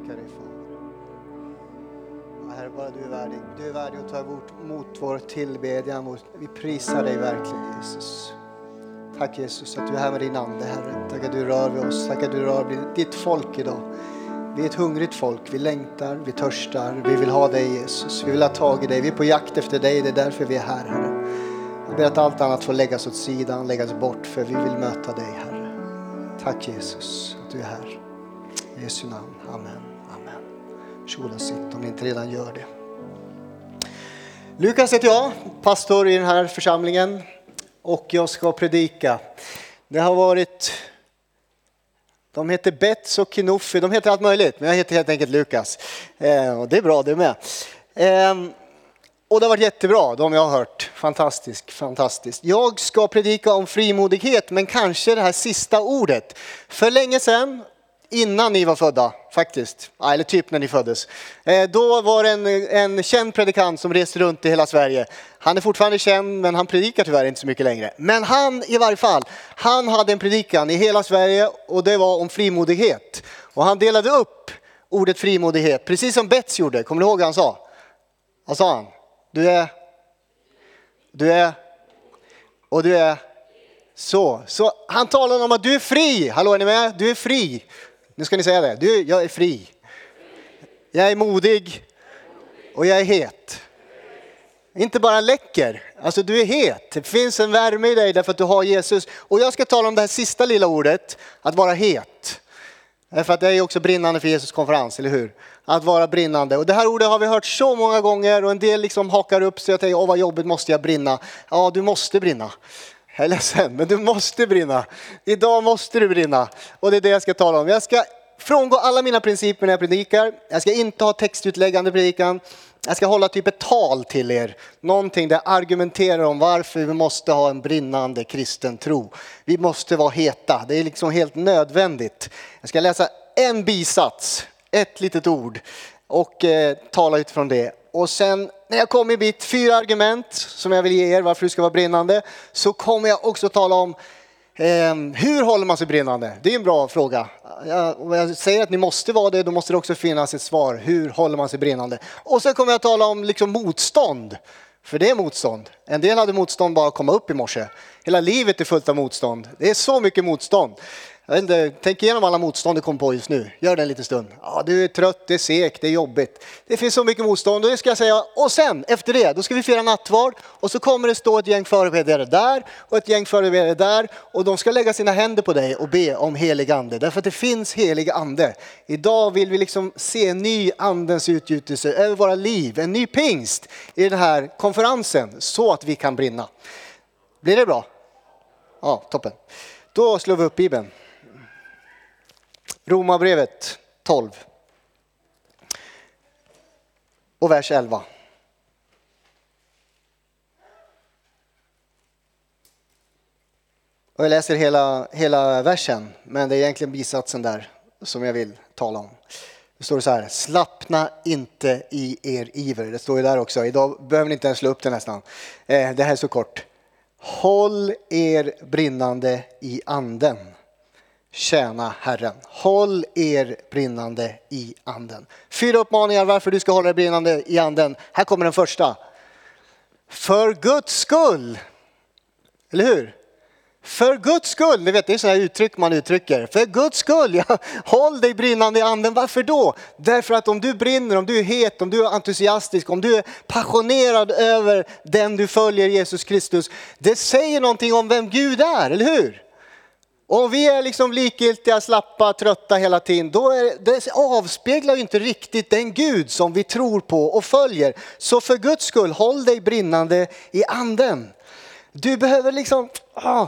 tackar dig Fader. Ja, Herre, bara du är värdig. Du är värdig att ta emot mot vår tillbedjan. Vi prisar dig verkligen Jesus. Tack Jesus att du är här med din Ande Herre. Tack att du rör vid oss. Tack att du rör vid ditt folk idag. Vi är ett hungrigt folk. Vi längtar, vi törstar. Vi vill ha dig Jesus. Vi vill ha tag i dig. Vi är på jakt efter dig. Det är därför vi är här Herre. Jag ber att allt annat får läggas åt sidan, läggas bort för vi vill möta dig Herre. Tack Jesus att du är här. I Jesu namn. Amen. Amen. Varsågoda och sitt om ni inte redan gör det. Lukas heter jag, pastor i den här församlingen och jag ska predika. Det har varit de heter Bets och Kinuffi, de heter allt möjligt, men jag heter helt enkelt Lukas. Eh, och det är bra det med. Eh, och det har varit jättebra, de jag har hört. Fantastiskt, fantastiskt. Jag ska predika om frimodighet, men kanske det här sista ordet. För länge sedan, innan ni var födda faktiskt, eller typ när ni föddes. Eh, då var det en, en känd predikant som reste runt i hela Sverige. Han är fortfarande känd, men han predikar tyvärr inte så mycket längre. Men han i varje fall, han hade en predikan i hela Sverige och det var om frimodighet. Och han delade upp ordet frimodighet, precis som Bets gjorde. Kommer du ihåg vad han sa? Vad sa han? Du är, du är, och du är så. Så han talar om att du är fri. Hallå, är ni med? Du är fri. Nu ska ni säga det. Du, jag är fri. Jag är modig och jag är het. Inte bara läcker, alltså du är het. Det finns en värme i dig därför att du har Jesus. Och jag ska tala om det här sista lilla ordet, att vara het. Därför att det är också brinnande för Jesus konferens, eller hur? Att vara brinnande. Och det här ordet har vi hört så många gånger och en del liksom hakar upp sig och tänker, åh vad jobbigt, måste jag brinna? Ja, du måste brinna. Jag är ledsen, men du måste brinna. Idag måste du brinna. Och det är det jag ska tala om. Jag ska frångå alla mina principer när jag predikar. Jag ska inte ha textutläggande predikan. Jag ska hålla typ ett tal till er. Någonting där jag argumenterar om varför vi måste ha en brinnande kristen tro. Vi måste vara heta. Det är liksom helt nödvändigt. Jag ska läsa en bisats, ett litet ord och eh, tala utifrån det. Och sen när jag kommer bit fyra argument som jag vill ge er varför du ska vara brinnande så kommer jag också tala om eh, hur håller man sig brinnande? Det är en bra fråga. Jag, om jag säger att ni måste vara det, då måste det också finnas ett svar. Hur håller man sig brinnande? Och sen kommer jag tala om liksom motstånd. För det är motstånd. En del hade motstånd bara att komma upp i morse. Hela livet är fullt av motstånd. Det är så mycket motstånd. Jag vet inte, tänk igenom alla motstånd du kom på just nu. Gör det en liten stund. Ja, du är trött, det är segt, det är jobbigt. Det finns så mycket motstånd och det ska jag säga. Och sen efter det, då ska vi fira nattvard och så kommer det stå ett gäng förebedjare där och ett gäng förebedjare där och de ska lägga sina händer på dig och be om helig ande. Därför att det finns helig ande. Idag vill vi liksom se en ny andens utgjutelse över våra liv, en ny pingst i den här konferensen så att vi kan brinna. Blir det bra? Ja, toppen. Då slår vi upp Bibeln. Romarbrevet 12. Och vers 11. Och jag läser hela, hela versen, men det är egentligen bisatsen där som jag vill tala om. Det står så här, slappna inte i er iver. Det står ju där också, idag behöver ni inte ens slå upp det nästan. Eh, det här är så kort. Håll er brinnande i anden. Tjäna Herren. Håll er brinnande i anden. Fyra uppmaningar varför du ska hålla dig brinnande i anden. Här kommer den första. För Guds skull. Eller hur? För Guds skull, ni vet det är sådana uttryck man uttrycker. För Guds skull, ja, håll dig brinnande i anden. Varför då? Därför att om du brinner, om du är het, om du är entusiastisk, om du är passionerad över den du följer, Jesus Kristus. Det säger någonting om vem Gud är, eller hur? Och om vi är liksom likgiltiga, slappa, trötta hela tiden, då är det, det avspeglar ju inte riktigt den Gud som vi tror på och följer. Så för Guds skull, håll dig brinnande i anden. Du behöver liksom ah,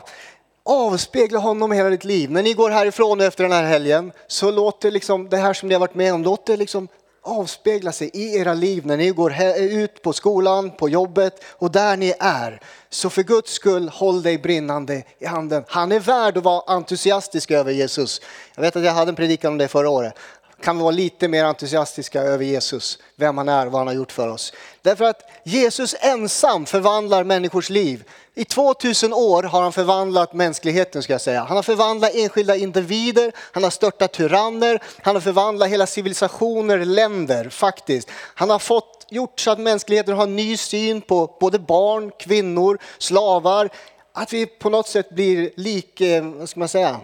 avspegla honom hela ditt liv. När ni går härifrån efter den här helgen så låt det, liksom, det här som ni har varit med om, låt det liksom avspegla sig i era liv när ni går ut på skolan, på jobbet och där ni är. Så för Guds skull, håll dig brinnande i handen. Han är värd att vara entusiastisk över Jesus. Jag vet att jag hade en predikan om det förra året kan vi vara lite mer entusiastiska över Jesus, vem han är och vad han har gjort för oss. Därför att Jesus ensam förvandlar människors liv. I 2000 år har han förvandlat mänskligheten ska jag säga. Han har förvandlat enskilda individer, han har störtat tyranner, han har förvandlat hela civilisationer, länder faktiskt. Han har fått, gjort så att mänskligheten har en ny syn på både barn, kvinnor, slavar. Att vi på något sätt blir lik, eh, vad ska man säga,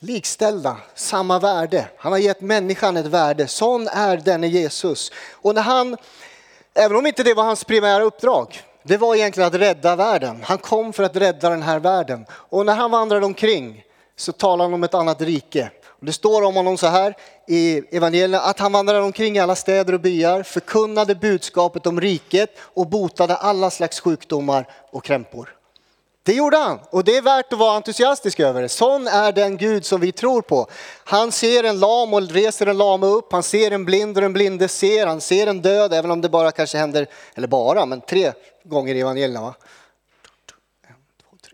likställda, samma värde. Han har gett människan ett värde. Sån är denne Jesus. Och när han, även om inte det var hans primära uppdrag, det var egentligen att rädda världen. Han kom för att rädda den här världen. Och när han vandrade omkring så talar han om ett annat rike. Det står om honom så här i evangelierna att han vandrade omkring i alla städer och byar, förkunnade budskapet om riket och botade alla slags sjukdomar och krämpor. Det gjorde han och det är värt att vara entusiastisk över. Sån är den Gud som vi tror på. Han ser en lam och reser en lama upp. Han ser en blind och den blinde ser. Han ser en död, även om det bara kanske händer, eller bara, men tre gånger i evangelierna. Va?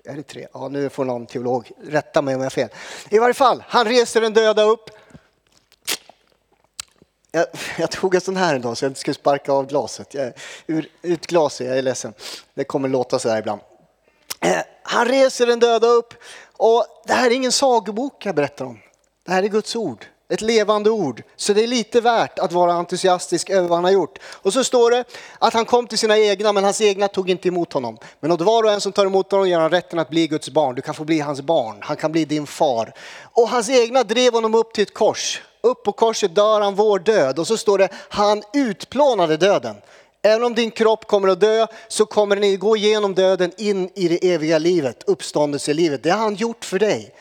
Är det tre? Ja, nu får någon teolog rätta mig om jag har fel. I varje fall, han reser den döda upp. Jag, jag tog en sån här en dag så jag inte skulle sparka av glaset. Jag, ur, ut glaset, jag är ledsen. Det kommer låta så här ibland. Eh, han reser den döda upp. Och det här är ingen sagobok jag berättar om. Det här är Guds ord. Ett levande ord. Så det är lite värt att vara entusiastisk över vad han har gjort. Och så står det att han kom till sina egna men hans egna tog inte emot honom. Men åt var och en som tar emot honom ger han rätten att bli Guds barn. Du kan få bli hans barn. Han kan bli din far. Och hans egna drev honom upp till ett kors. Upp på korset dör han vår död. Och så står det han utplånade döden. Även om din kropp kommer att dö så kommer den gå igenom döden in i det eviga livet, uppståndelselivet. Det har han gjort för dig.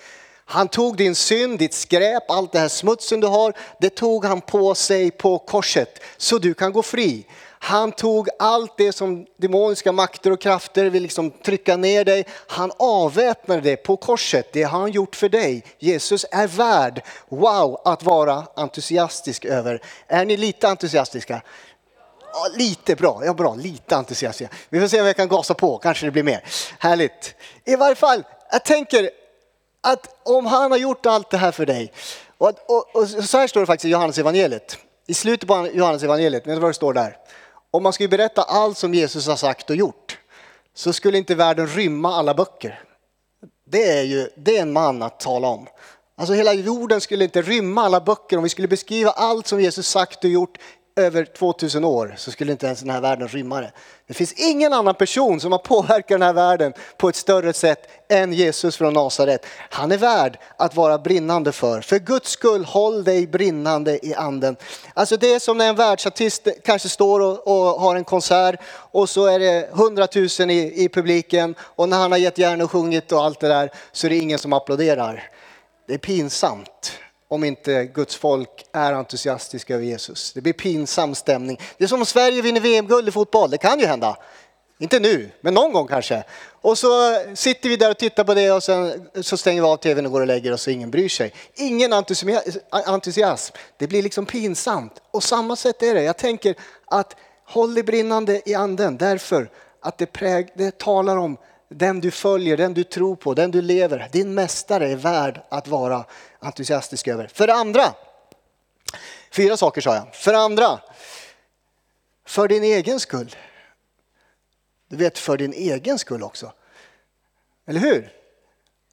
Han tog din synd, ditt skräp, allt det här smutsen du har, det tog han på sig på korset så du kan gå fri. Han tog allt det som demoniska makter och krafter vill liksom trycka ner dig. Han avväpnade det på korset. Det har han gjort för dig. Jesus är värd, wow, att vara entusiastisk över. Är ni lite entusiastiska? Ja, lite bra, ja bra, lite entusiastisk. Vi får se om jag kan gasa på, kanske det blir mer. Härligt. I varje fall, jag tänker att om han har gjort allt det här för dig. Och, och, och så här står det faktiskt i Johannes evangeliet. I slutet på Johannes evangeliet, vet du vad det står där? Om man skulle berätta allt som Jesus har sagt och gjort så skulle inte världen rymma alla böcker. Det är ju det är en man att tala om. Alltså hela jorden skulle inte rymma alla böcker om vi skulle beskriva allt som Jesus sagt och gjort över 2000 år så skulle inte ens den här världen rymma det. Det finns ingen annan person som har påverkat den här världen på ett större sätt än Jesus från Nasaret. Han är värd att vara brinnande för. För Guds skull, håll dig brinnande i anden. Alltså det är som när en världsartist kanske står och, och har en konsert och så är det hundratusen i, i publiken och när han har gett järn och sjungit och allt det där så är det ingen som applåderar. Det är pinsamt om inte Guds folk är entusiastiska över Jesus. Det blir pinsam stämning. Det är som om Sverige vinner VM-guld i fotboll, det kan ju hända. Inte nu, men någon gång kanske. Och så sitter vi där och tittar på det och sen så stänger vi av tvn och går och lägger oss och ingen bryr sig. Ingen entusiasm. Det blir liksom pinsamt. Och samma sätt är det. Jag tänker att håll dig brinnande i anden därför att det, präg, det talar om den du följer, den du tror på, den du lever. Din mästare är värd att vara entusiastisk över. För det andra, fyra saker sa jag. För det andra, för din egen skull. Du vet, för din egen skull också. Eller hur?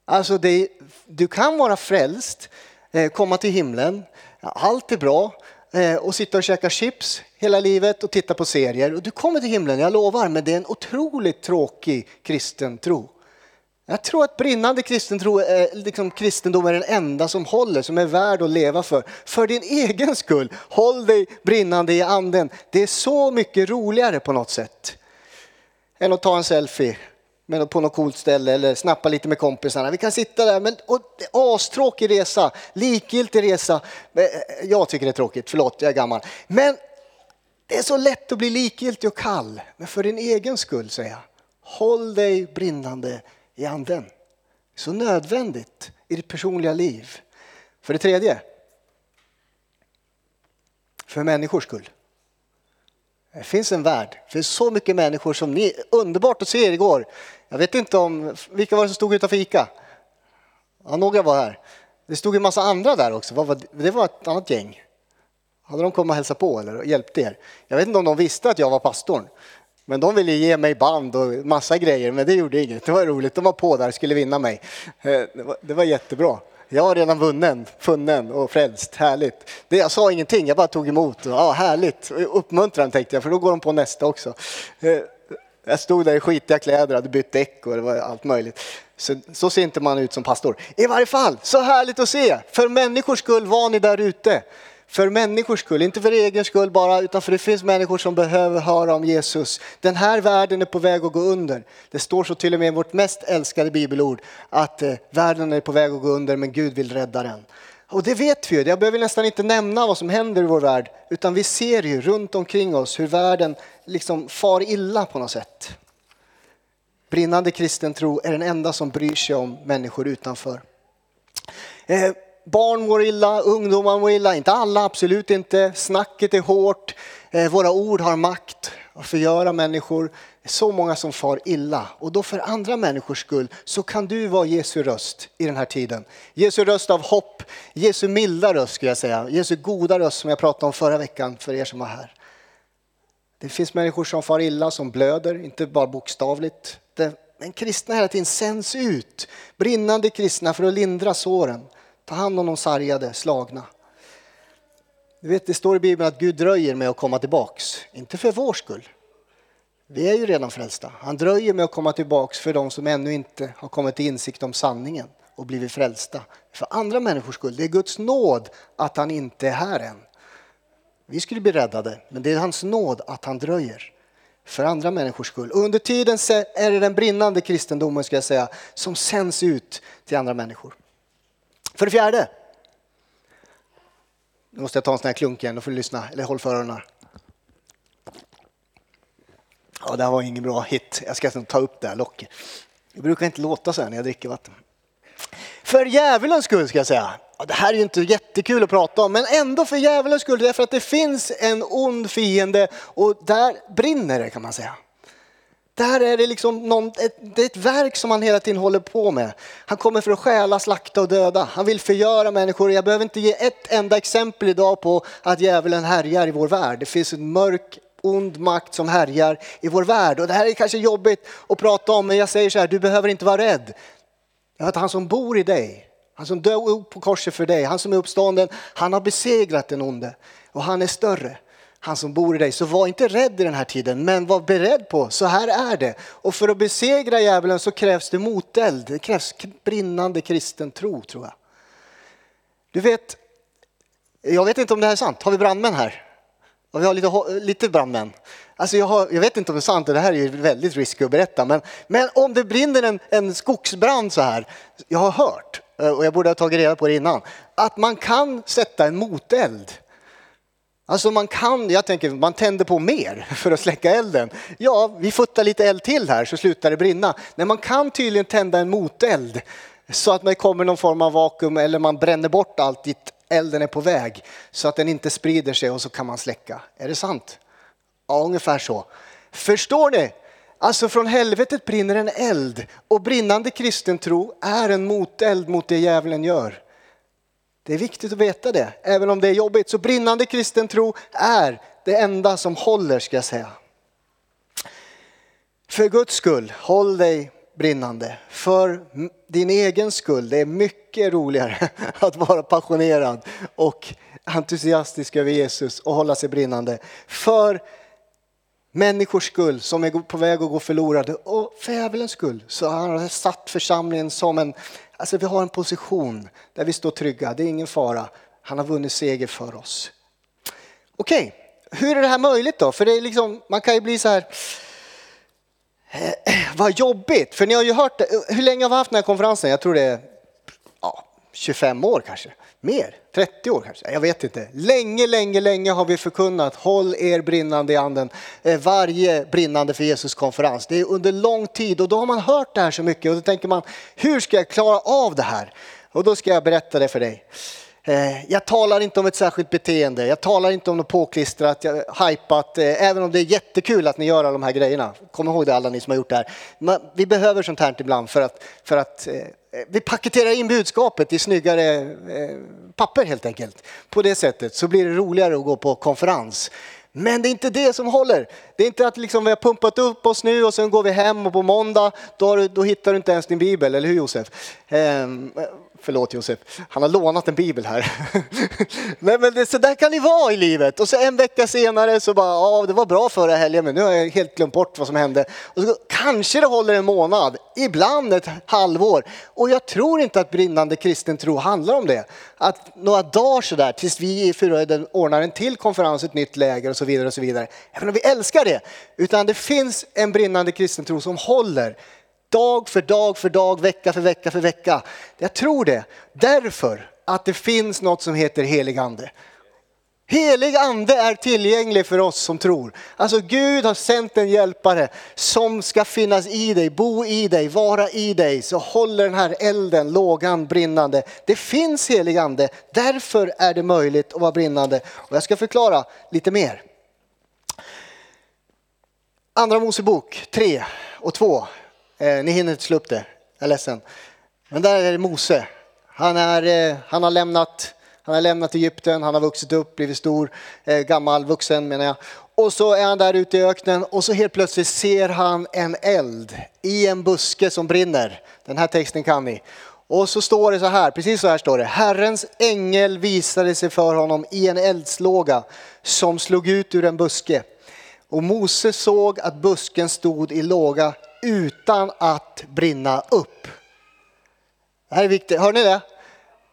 Alltså, det, du kan vara frälst, eh, komma till himlen, allt är bra eh, och sitta och käka chips hela livet och titta på serier. Och du kommer till himlen, jag lovar, men det är en otroligt tråkig kristen tro. Jag tror att brinnande kristen tro är, eh, liksom, kristendom är den enda som håller, som är värd att leva för. För din egen skull, håll dig brinnande i anden. Det är så mycket roligare på något sätt än att ta en selfie på något coolt ställe eller snappa lite med kompisarna. Vi kan sitta där, men och, astråkig resa, likgiltig resa. Eh, eh, jag tycker det är tråkigt, förlåt, jag är gammal. Men det är så lätt att bli likgiltig och kall. Men för din egen skull säger jag, håll dig brinnande i anden. Så nödvändigt i ditt personliga liv. För det tredje, för människors skull. Det finns en värld, det finns så mycket människor som ni, underbart att se er igår. Jag vet inte om, vilka var det som stod utanför ICA? Ja, några var här. Det stod en massa andra där också, det var ett annat gäng. Hade de kommit och hälsat på eller hjälpt er? Jag vet inte om de visste att jag var pastorn. Men de ville ge mig band och massa grejer, men det gjorde inget. Det var roligt. De var på där och skulle vinna mig. Eh, det var, det var jättebra. Jag var redan vunnen, funnen och frälst. Härligt. Det, jag sa ingenting, jag bara tog emot. Och, ja, härligt. Uppmuntran tänkte jag, för då går de på nästa också. Eh, jag stod där i skitiga kläder, hade bytt däck och det var allt möjligt. Så, så ser inte man ut som pastor. I varje fall, så härligt att se. För människors skull var ni där ute. För människors skull, inte för egen skull bara, utan för det finns människor som behöver höra om Jesus. Den här världen är på väg att gå under. Det står så till och med i vårt mest älskade bibelord att eh, världen är på väg att gå under men Gud vill rädda den. Och det vet vi ju, jag behöver nästan inte nämna vad som händer i vår värld, utan vi ser ju runt omkring oss hur världen liksom far illa på något sätt. Brinnande kristen tro är den enda som bryr sig om människor utanför. Eh, barn mår illa, ungdomar mår illa, inte alla, absolut inte. Snacket är hårt, eh, våra ord har makt att förgöra människor. Det är så många som far illa och då för andra människors skull så kan du vara Jesu röst i den här tiden. Jesu röst av hopp, Jesu milda röst skulle jag säga, Jesu goda röst som jag pratade om förra veckan för er som var här. Det finns människor som far illa, som blöder, inte bara bokstavligt. Men kristna hela tiden sänds ut, brinnande kristna för att lindra såren. Ta hand om de sargade, slagna. Du vet, det står i Bibeln att Gud dröjer med att komma tillbaks. Inte för vår skull. Vi är ju redan frälsta. Han dröjer med att komma tillbaks för de som ännu inte har kommit till insikt om sanningen och blivit frälsta. För andra människors skull. Det är Guds nåd att han inte är här än. Vi skulle bli räddade, men det är hans nåd att han dröjer. För andra människors skull. Och under tiden är det den brinnande kristendomen ska jag säga, som sänds ut till andra människor. För det fjärde. Nu måste jag ta en sån här klunk igen, då får du lyssna, eller håll för öronen. Ja, det här var ingen bra hit. Jag ska ta upp det här locket. Det brukar inte låta så här när jag dricker vatten. För djävulens skull ska jag säga. Ja, det här är ju inte jättekul att prata om, men ändå för djävulens skull. Därför att det finns en ond fiende och där brinner det kan man säga. Där är det liksom någon, ett, det är ett verk som han hela tiden håller på med. Han kommer för att stjäla, slakta och döda. Han vill förgöra människor. Jag behöver inte ge ett enda exempel idag på att djävulen härjar i vår värld. Det finns en mörk, ond makt som härjar i vår värld. Och det här är kanske jobbigt att prata om, men jag säger så här, du behöver inte vara rädd. Jag vet, han som bor i dig, han som dog på korset för dig, han som är uppstånden, han har besegrat den onde och han är större han som bor i dig. Så var inte rädd i den här tiden, men var beredd på, så här är det. Och för att besegra djävulen så krävs det moteld, det krävs brinnande kristen tro tror jag. Du vet, jag vet inte om det här är sant, har vi brandmän här? Och vi har lite, lite brandmän. Alltså jag, har, jag, vet inte om det är sant, det här är väldigt risky att berätta, men, men om det brinner en, en skogsbrand så här, jag har hört, eh, och jag borde ha tagit reda på det innan, att man kan sätta en moteld Alltså man kan, jag tänker, man tänder på mer för att släcka elden. Ja, vi futtar lite eld till här så slutar det brinna. Men man kan tydligen tända en moteld så att det kommer någon form av vakuum eller man bränner bort allt dit elden är på väg så att den inte sprider sig och så kan man släcka. Är det sant? Ja, ungefär så. Förstår ni? Alltså från helvetet brinner en eld och brinnande kristen tro är en moteld mot det djävulen gör. Det är viktigt att veta det, även om det är jobbigt. Så brinnande kristen tro är det enda som håller, ska jag säga. För Guds skull, håll dig brinnande. För din egen skull, det är mycket roligare att vara passionerad och entusiastisk över Jesus och hålla sig brinnande. För människors skull som är på väg att gå förlorade och för djävulens skull så har han satt församlingen som en Alltså vi har en position där vi står trygga, det är ingen fara. Han har vunnit seger för oss. Okej, okay. hur är det här möjligt då? För det är liksom, man kan ju bli så här, eh, vad jobbigt, för ni har ju hört det. Hur länge har vi haft den här konferensen? Jag tror det är ja, 25 år kanske. Mer, 30 år kanske, jag vet inte. Länge, länge, länge har vi förkunnat håll er brinnande i anden. Eh, varje brinnande för Jesus konferens. Det är under lång tid och då har man hört det här så mycket och då tänker man hur ska jag klara av det här? Och då ska jag berätta det för dig. Eh, jag talar inte om ett särskilt beteende, jag talar inte om något påklistrat, hajpat, eh, även om det är jättekul att ni gör alla de här grejerna. Kom ihåg det alla ni som har gjort det här. Vi behöver sånt här ibland för att, för att Eh, vi paketerar in budskapet i snyggare eh, papper helt enkelt. På det sättet så blir det roligare att gå på konferens. Men det är inte det som håller. Det är inte att liksom vi har pumpat upp oss nu och sen går vi hem och på måndag då, då hittar du inte ens din bibel, eller hur Josef? Ehm, Förlåt Josef, han har lånat en bibel här. Nej, men det, så där kan det vara i livet. Och så en vecka senare så bara, ja det var bra förra helgen men nu har jag helt glömt bort vad som hände. Och så, kanske det håller en månad, ibland ett halvår. Och jag tror inte att brinnande kristen tro handlar om det. Att några dagar sådär tills vi i Fyrahöjden ordnar en till konferens, ett nytt läger och så vidare och så vidare. Även om vi älskar det. Utan det finns en brinnande kristen tro som håller Dag för dag för dag, vecka för vecka för vecka. Jag tror det därför att det finns något som heter helig ande. Helig ande är tillgänglig för oss som tror. Alltså Gud har sänt en hjälpare som ska finnas i dig, bo i dig, vara i dig. Så håller den här elden, lågan brinnande. Det finns helig ande, därför är det möjligt att vara brinnande. Och jag ska förklara lite mer. Andra Mosebok 3 och 2 Eh, ni hinner inte slå upp det, jag är ledsen. Men där är det Mose. Han, är, eh, han, har lämnat, han har lämnat Egypten, han har vuxit upp, blivit stor, eh, gammal, vuxen menar jag. Och så är han där ute i öknen och så helt plötsligt ser han en eld i en buske som brinner. Den här texten kan ni. Och så står det så här, precis så här står det. Herrens ängel visade sig för honom i en eldslåga som slog ut ur en buske. Och Mose såg att busken stod i låga utan att brinna upp. Det här är viktigt, hör ni det?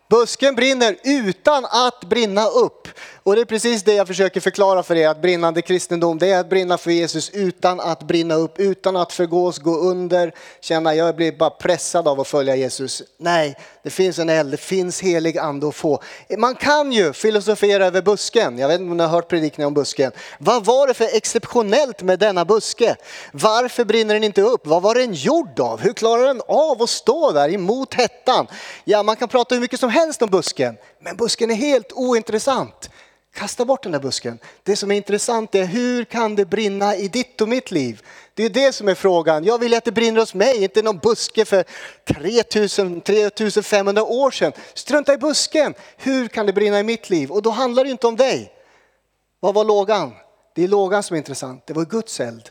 Busken brinner utan att brinna upp. Och det är precis det jag försöker förklara för er, att brinnande kristendom, det är att brinna för Jesus utan att brinna upp, utan att förgås, gå under, känna jag blir bara pressad av att följa Jesus. Nej, det finns en eld, det finns helig ande att få. Man kan ju filosofera över busken, jag vet inte om ni har hört predikningen om busken. Vad var det för exceptionellt med denna buske? Varför brinner den inte upp? Vad var den gjord av? Hur klarar den av att stå där emot hettan? Ja, man kan prata hur mycket som helst om busken, men busken är helt ointressant. Kasta bort den där busken. Det som är intressant är hur kan det brinna i ditt och mitt liv? Det är det som är frågan. Jag vill att det brinner hos mig, inte någon buske för 3000, 3500 år sedan. Strunta i busken. Hur kan det brinna i mitt liv? Och då handlar det inte om dig. Vad var lågan? Det är lågan som är intressant. Det var Guds eld.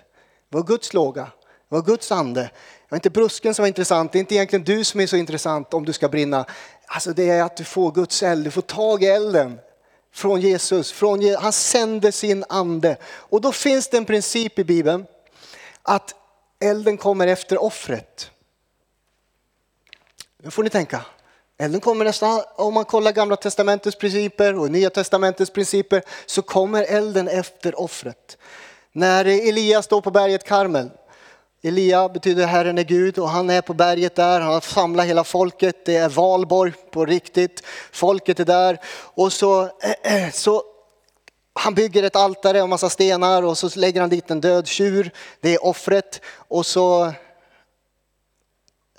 Det var Guds låga. Det var Guds ande. Det var inte brusken som var intressant. Det är inte egentligen du som är så intressant om du ska brinna. Alltså det är att du får Guds eld. Du får tag i elden från Jesus. Från, han sänder sin ande. Och då finns det en princip i Bibeln att elden kommer efter offret. Nu får ni tänka. Elden kommer nästan, om man kollar gamla testamentets principer och nya testamentets principer så kommer elden efter offret. När Elias står på berget Karmel Elia betyder Herren är Gud och han är på berget där, han har samlat hela folket, det är valborg på riktigt, folket är där. Och så, så han bygger ett altare och massa stenar och så lägger han dit en död tjur, det är offret. Och så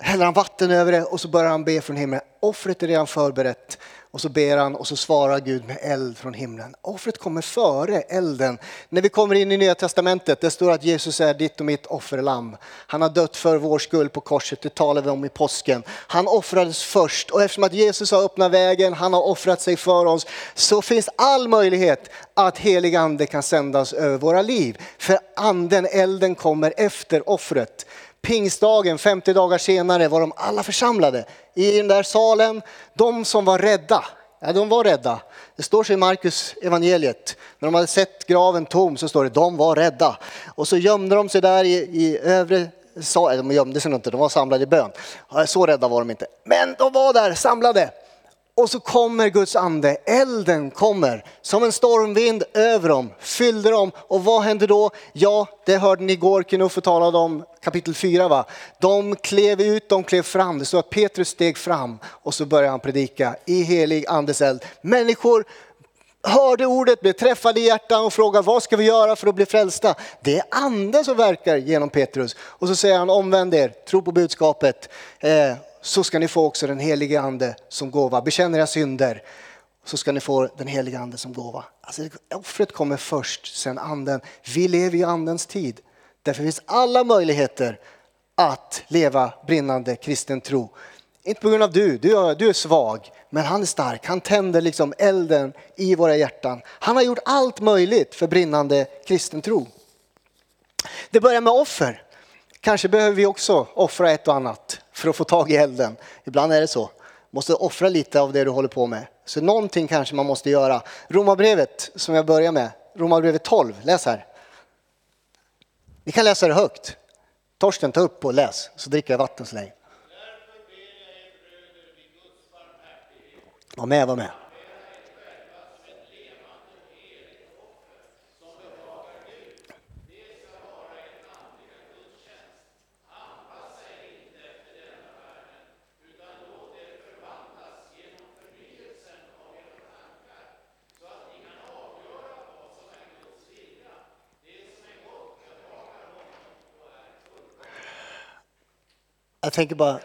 häller han vatten över det och så börjar han be från himlen. Offret är redan förberett och så ber han och så svarar Gud med eld från himlen. Offret kommer före elden. När vi kommer in i Nya Testamentet, det står att Jesus är ditt och mitt offerlamm. Han har dött för vår skull på korset, det talar vi om i påsken. Han offrades först och eftersom att Jesus har öppnat vägen, han har offrat sig för oss, så finns all möjlighet att helig ande kan sändas över våra liv. För anden, elden kommer efter offret. Pingstdagen, 50 dagar senare, var de alla församlade i den där salen. De som var rädda, ja, de var rädda. Det står sig i Markus evangeliet. När de hade sett graven tom så står det de var rädda. Och så gömde de sig där i, i övre salen. De gömde sig inte, de var samlade i bön. Så rädda var de inte. Men de var där samlade. Och så kommer Guds ande, elden kommer som en stormvind över dem, fyllde dem. Och vad hände då? Ja, det hörde ni igår, Knuffe talade om kapitel 4 va. De klev ut, de klev fram. Det står att Petrus steg fram och så började han predika i helig andes eld. Människor hörde ordet, blev träffade i hjärtan och frågade vad ska vi göra för att bli frälsta? Det är anden som verkar genom Petrus. Och så säger han omvänd er, tro på budskapet. Eh, så ska ni få också den helige ande som gåva. Bekänn era synder så ska ni få den helige ande som gåva. Alltså, offret kommer först, sen anden. Vi lever i andens tid. Därför finns alla möjligheter att leva brinnande kristen tro Inte på grund av du, du är, du är svag, men han är stark. Han tänder liksom elden i våra hjärtan. Han har gjort allt möjligt för brinnande kristen tro. Det börjar med offer. Kanske behöver vi också offra ett och annat för att få tag i elden. Ibland är det så. Måste offra lite av det du håller på med. Så någonting kanske man måste göra. Romarbrevet som jag börjar med, Romarbrevet 12, läs här. Ni kan läsa det högt. Torsten, ta upp och läs, så dricker jag vatten så länge. Var med, var med. Tänker bara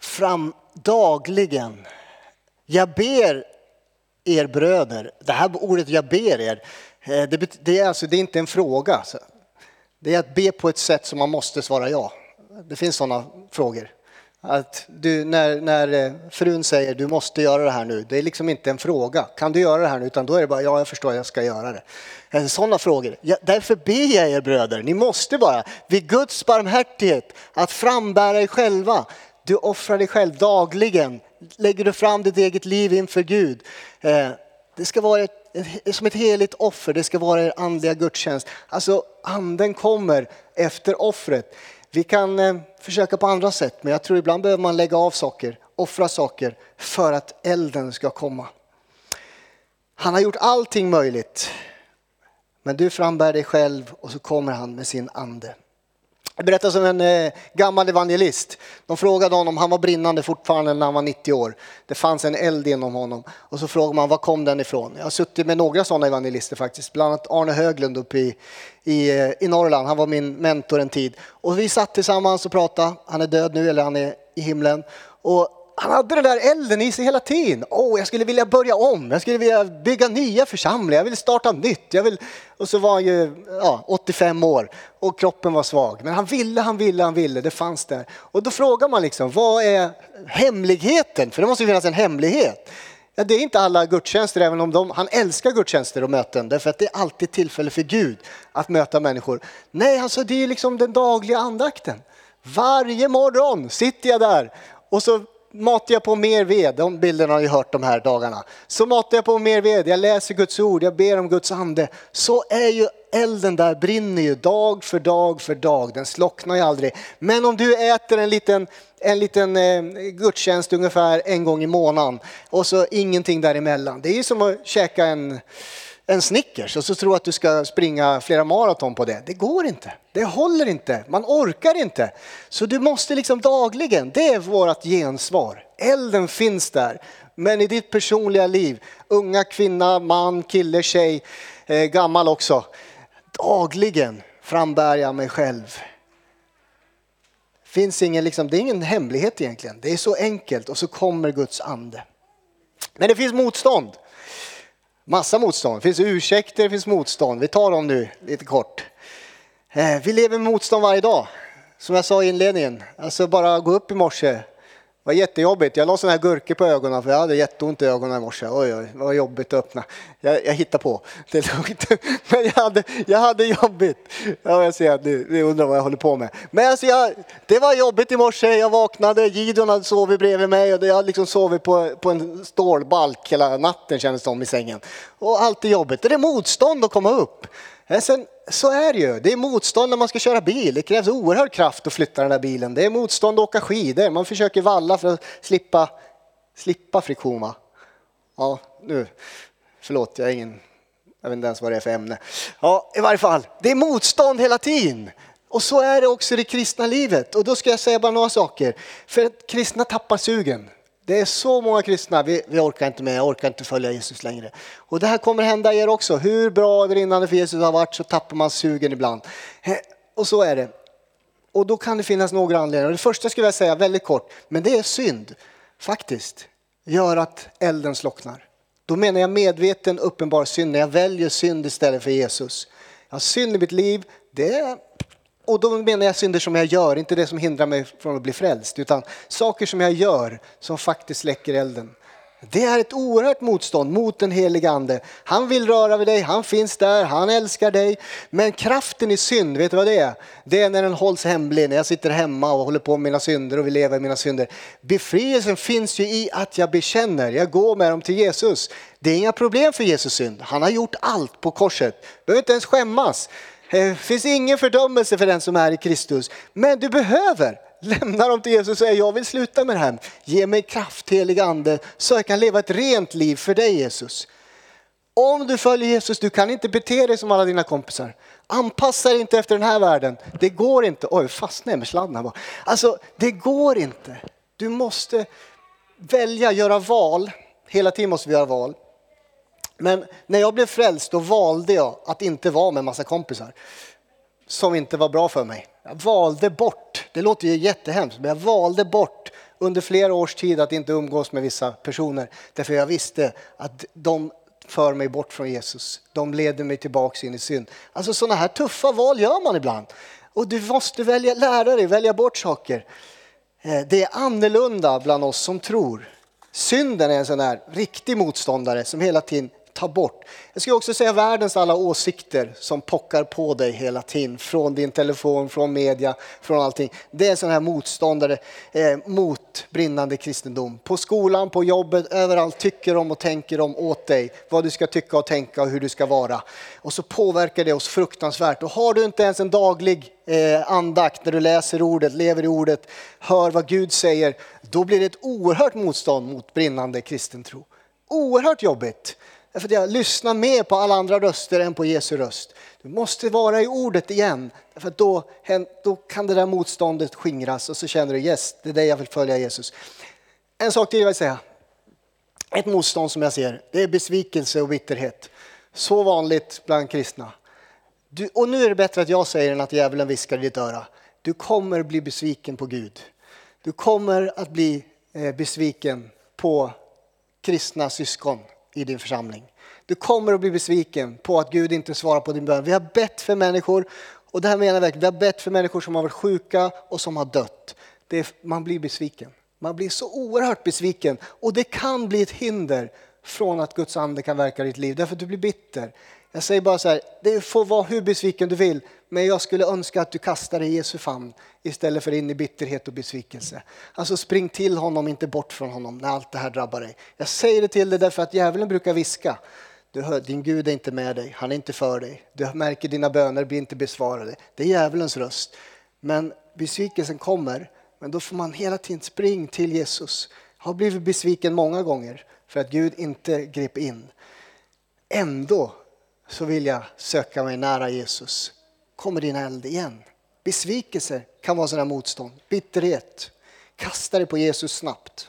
fram dagligen. Jag ber er bröder. Det här ordet jag ber er, eh, det, det, är, alltså, det är inte en fråga. Det är att be på ett sätt som man måste svara ja. Det finns sådana frågor. Att du, när, när eh, frun säger du måste göra det här nu, det är liksom inte en fråga. Kan du göra det här nu? Utan då är det bara ja, jag förstår, jag ska göra det. Eh, Sådana frågor. Ja, därför ber jag er bröder, ni måste bara vid Guds barmhärtighet att frambära er själva. Du offrar dig själv dagligen. Lägger du fram ditt eget liv inför Gud. Eh, det ska vara ett, som ett heligt offer, det ska vara er andliga gudstjänst. Alltså anden kommer efter offret. Vi kan eh, försöka på andra sätt, men jag tror ibland behöver man lägga av saker, offra saker för att elden ska komma. Han har gjort allting möjligt, men du frambär dig själv och så kommer han med sin ande. Det berättas om en eh, gammal evangelist. De frågade honom, han var brinnande fortfarande när han var 90 år. Det fanns en eld inom honom. Och så frågade man, var kom den ifrån? Jag har suttit med några sådana evangelister faktiskt. Bland annat Arne Höglund uppe i, i, eh, i Norrland. Han var min mentor en tid. Och vi satt tillsammans och pratade. Han är död nu, eller han är i himlen. Och han hade den där elden i sig hela tiden. oh, jag skulle vilja börja om, jag skulle vilja bygga nya församlingar, jag vill starta nytt. Jag vill... Och så var han ju ja, 85 år och kroppen var svag. Men han ville, han ville, han ville, det fanns där. Och då frågar man liksom, vad är hemligheten? För det måste ju finnas en hemlighet. Ja, det är inte alla gudstjänster, även om de, han älskar gudstjänster och möten, därför att det är alltid tillfälle för Gud att möta människor. Nej, alltså det är liksom den dagliga andakten. Varje morgon sitter jag där och så matar jag på mer ved, de bilderna har ni hört de här dagarna. Så matar jag på mer ved, jag läser Guds ord, jag ber om Guds ande. Så är ju elden där, brinner ju dag för dag för dag, den slocknar ju aldrig. Men om du äter en liten, en liten eh, gudstjänst ungefär en gång i månaden och så ingenting däremellan. Det är ju som att käka en en Snickers och så tror att du ska springa flera maraton på det. Det går inte. Det håller inte. Man orkar inte. Så du måste liksom dagligen, det är vårt gensvar. Elden finns där. Men i ditt personliga liv, unga kvinna, man, kille, tjej, eh, gammal också. Dagligen frambär jag mig själv. Finns ingen, liksom, det är ingen hemlighet egentligen. Det är så enkelt och så kommer Guds ande. Men det finns motstånd. Massa motstånd. Det finns ursäkter, det finns motstånd. Vi tar dem nu lite kort. Eh, vi lever med motstånd varje dag. Som jag sa i inledningen. Alltså bara gå upp i morse, var jättejobbigt. Jag la sådana här gurkor på ögonen för jag hade jätteont i ögonen i morse. Oj, oj, vad jobbigt att öppna. Jag, jag hittar på. Det är lugnt. Men jag hade, jag hade jobbigt. Ja, jag ser att ni, ni undrar vad jag håller på med. Men alltså jag, det var jobbigt i morse. Jag vaknade, Gideon hade sovit bredvid mig och jag hade liksom sovit på, på en stålbalk hela natten kändes det som i sängen. Och alltid jobbigt. Det är motstånd att komma upp. Eh, sen, så är det ju. Det är motstånd när man ska köra bil. Det krävs oerhörd kraft att flytta den där bilen. Det är motstånd att åka skidor. Man försöker valla för att slippa, slippa friktion. Va? Ja, nu. Förlåt, jag är ingen... Jag vet inte ens vad det är för ämne. Ja, i varje fall. Det är motstånd hela tiden. Och så är det också i det kristna livet. Och då ska jag säga bara några saker. För att kristna tappar sugen. Det är så många kristna, vi, vi, orkar inte med, jag orkar inte följa Jesus längre. Och det här kommer hända er också. Hur bra brinnande för Jesus har varit så tappar man sugen ibland. Och så är det. Och då kan det finnas några anledningar. Det första skulle jag säga väldigt kort, men det är synd faktiskt. Gör att elden slocknar. Då menar jag medveten uppenbar synd, när jag väljer synd istället för Jesus. Jag har synd i mitt liv, det och då menar jag synder som jag gör, inte det som hindrar mig från att bli frälst, utan saker som jag gör som faktiskt släcker elden. Det är ett oerhört motstånd mot den helige ande. Han vill röra vid dig, han finns där, han älskar dig. Men kraften i synd, vet du vad det är? Det är när den hålls hemlig, när jag sitter hemma och håller på med mina synder och vill leva i mina synder. Befrielsen finns ju i att jag bekänner, jag går med dem till Jesus. Det är inga problem för Jesus synd. Han har gjort allt på korset. Behöver inte ens skämmas. Det finns ingen fördömelse för den som är i Kristus. Men du behöver lämna dem till Jesus och säga jag vill sluta med det här. Ge mig kraft helig ande så jag kan leva ett rent liv för dig Jesus. Om du följer Jesus, du kan inte bete dig som alla dina kompisar. Anpassa dig inte efter den här världen. Det går inte. Oj, fastnade jag med sladden här bara. Alltså, det går inte. Du måste välja, göra val. Hela tiden måste vi göra val. Men när jag blev frälst då valde jag att inte vara med massa kompisar som inte var bra för mig. Jag valde bort, det låter ju jättehemskt, men jag valde bort under flera års tid att inte umgås med vissa personer därför jag visste att de för mig bort från Jesus. De leder mig tillbaka in i synd. Alltså sådana här tuffa val gör man ibland. Och du måste välja, lära dig välja bort saker. Eh, det är annorlunda bland oss som tror. Synden är en sån här riktig motståndare som hela tiden ta bort. Jag ska också säga världens alla åsikter som pockar på dig hela tiden. Från din telefon, från media, från allting. Det är sådana här motståndare eh, mot brinnande kristendom. På skolan, på jobbet, överallt tycker de och tänker de åt dig. Vad du ska tycka och tänka och hur du ska vara. Och så påverkar det oss fruktansvärt. Och har du inte ens en daglig eh, andakt när du läser ordet, lever i ordet, hör vad Gud säger. Då blir det ett oerhört motstånd mot brinnande kristen tro. Oerhört jobbigt. Därför att jag lyssnar mer på alla andra röster än på Jesu röst. Du måste vara i ordet igen. Därför att då, då kan det där motståndet skingras och så känner du yes, det är det jag vill följa Jesus. En sak till jag vill säga. Ett motstånd som jag ser, det är besvikelse och bitterhet. Så vanligt bland kristna. Du, och nu är det bättre att jag säger än att djävulen viskar i ditt öra. Du kommer bli besviken på Gud. Du kommer att bli eh, besviken på kristna syskon i din församling. Du kommer att bli besviken på att Gud inte svarar på din bön. Vi har bett för människor, och det här menar jag verkligen, vi har bett för människor som har varit sjuka och som har dött. Är, man blir besviken. Man blir så oerhört besviken och det kan bli ett hinder från att Guds ande kan verka i ditt liv, därför att du blir bitter. Jag säger bara så här, det får vara hur besviken du vill, men jag skulle önska att du kastar dig i Jesu famn istället för in i bitterhet och besvikelse. Alltså spring till honom, inte bort från honom när allt det här drabbar dig. Jag säger det till dig därför att djävulen brukar viska. Du hör, din Gud är inte med dig, han är inte för dig. Du märker dina böner blir inte besvarade. Det är djävulens röst. Men besvikelsen kommer, men då får man hela tiden spring till Jesus. Jag har blivit besviken många gånger för att Gud inte grep in. Ändå så vill jag söka mig nära Jesus. Kommer din eld igen. Besvikelse kan vara sådana motstånd. Bitterhet. Kasta dig på Jesus snabbt.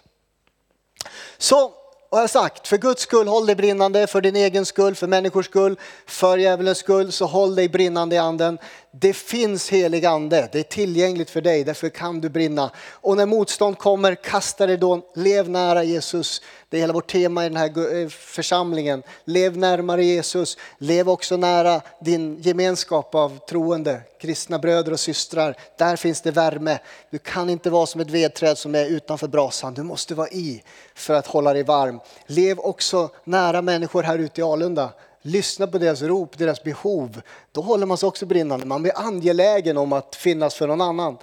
Så har jag sagt, för Guds skull håll dig brinnande, för din egen skull, för människors skull, för djävulens skull, så håll dig brinnande i anden. Det finns helig ande, det är tillgängligt för dig, därför kan du brinna. Och när motstånd kommer, kasta dig då, lev nära Jesus. Det är hela vårt tema i den här eh, församlingen. Lev närmare Jesus, lev också nära din gemenskap av troende, kristna bröder och systrar. Där finns det värme. Du kan inte vara som ett vedträd som är utanför brasan, du måste vara i för att hålla dig varm. Lev också nära människor här ute i Alunda lyssna på deras rop, deras behov, då håller man sig också brinnande. Man blir angelägen om att finnas för någon annan.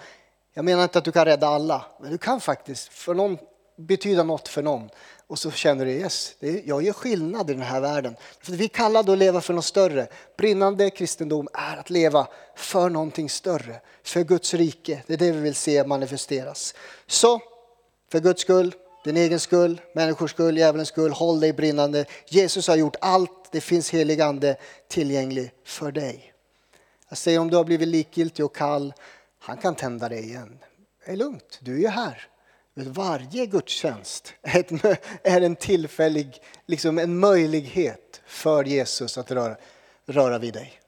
Jag menar inte att du kan rädda alla, men du kan faktiskt för någon, betyda något för någon. Och så känner du, yes, jag gör skillnad i den här världen. För vi är kallade att leva för något större. Brinnande kristendom är att leva för någonting större, för Guds rike. Det är det vi vill se manifesteras. Så, för Guds skull, din egen skull, människors skull, djävulens skull, håll dig brinnande. Jesus har gjort allt, det finns helig ande tillgänglig för dig. Jag säger om du har blivit likgiltig och kall, han kan tända dig igen. Det är lugnt, du är ju här. Varje gudstjänst är en tillfällig, liksom en möjlighet för Jesus att röra, röra vid dig.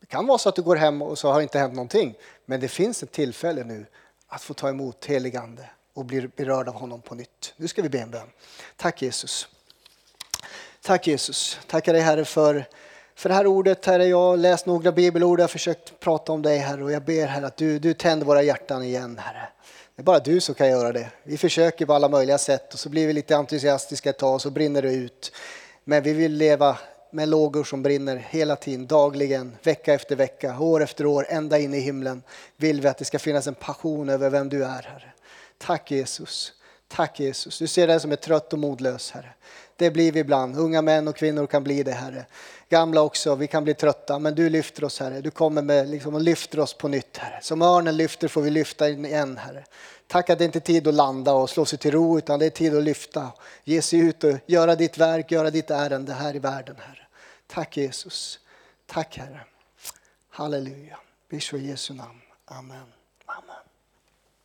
Det kan vara så att du går hem och så har inte hänt någonting, men det finns ett tillfälle nu att få ta emot helig ande och blir berörd av honom på nytt. Nu ska vi be en bön. Tack Jesus. Tack Jesus. Tackar dig Herre för, för det här ordet, Herre. Jag har läst några bibelord och försökt prata om dig, Herre. Och jag ber, Herre, att du, du tänder våra hjärtan igen, Herre. Det är bara du som kan göra det. Vi försöker på alla möjliga sätt och så blir vi lite entusiastiska ett tag och så brinner det ut. Men vi vill leva med lågor som brinner hela tiden, dagligen, vecka efter vecka, år efter år, ända in i himlen. Vill vi att det ska finnas en passion över vem du är, Herre. Tack Jesus. Tack Jesus. Du ser den som är trött och modlös, Herre. Det blir vi ibland. Unga män och kvinnor kan bli det, Herre. Gamla också, vi kan bli trötta, men du lyfter oss, Herre. Du kommer med, liksom, och lyfter oss på nytt, Herre. Som örnen lyfter får vi lyfta igen, Herre. Tack att det inte är tid att landa och slå sig till ro, utan det är tid att lyfta. Ge sig ut och göra ditt verk, göra ditt ärende här i världen, Herre. Tack Jesus. Tack Herre. Halleluja. Vi i Jesu namn. Amen.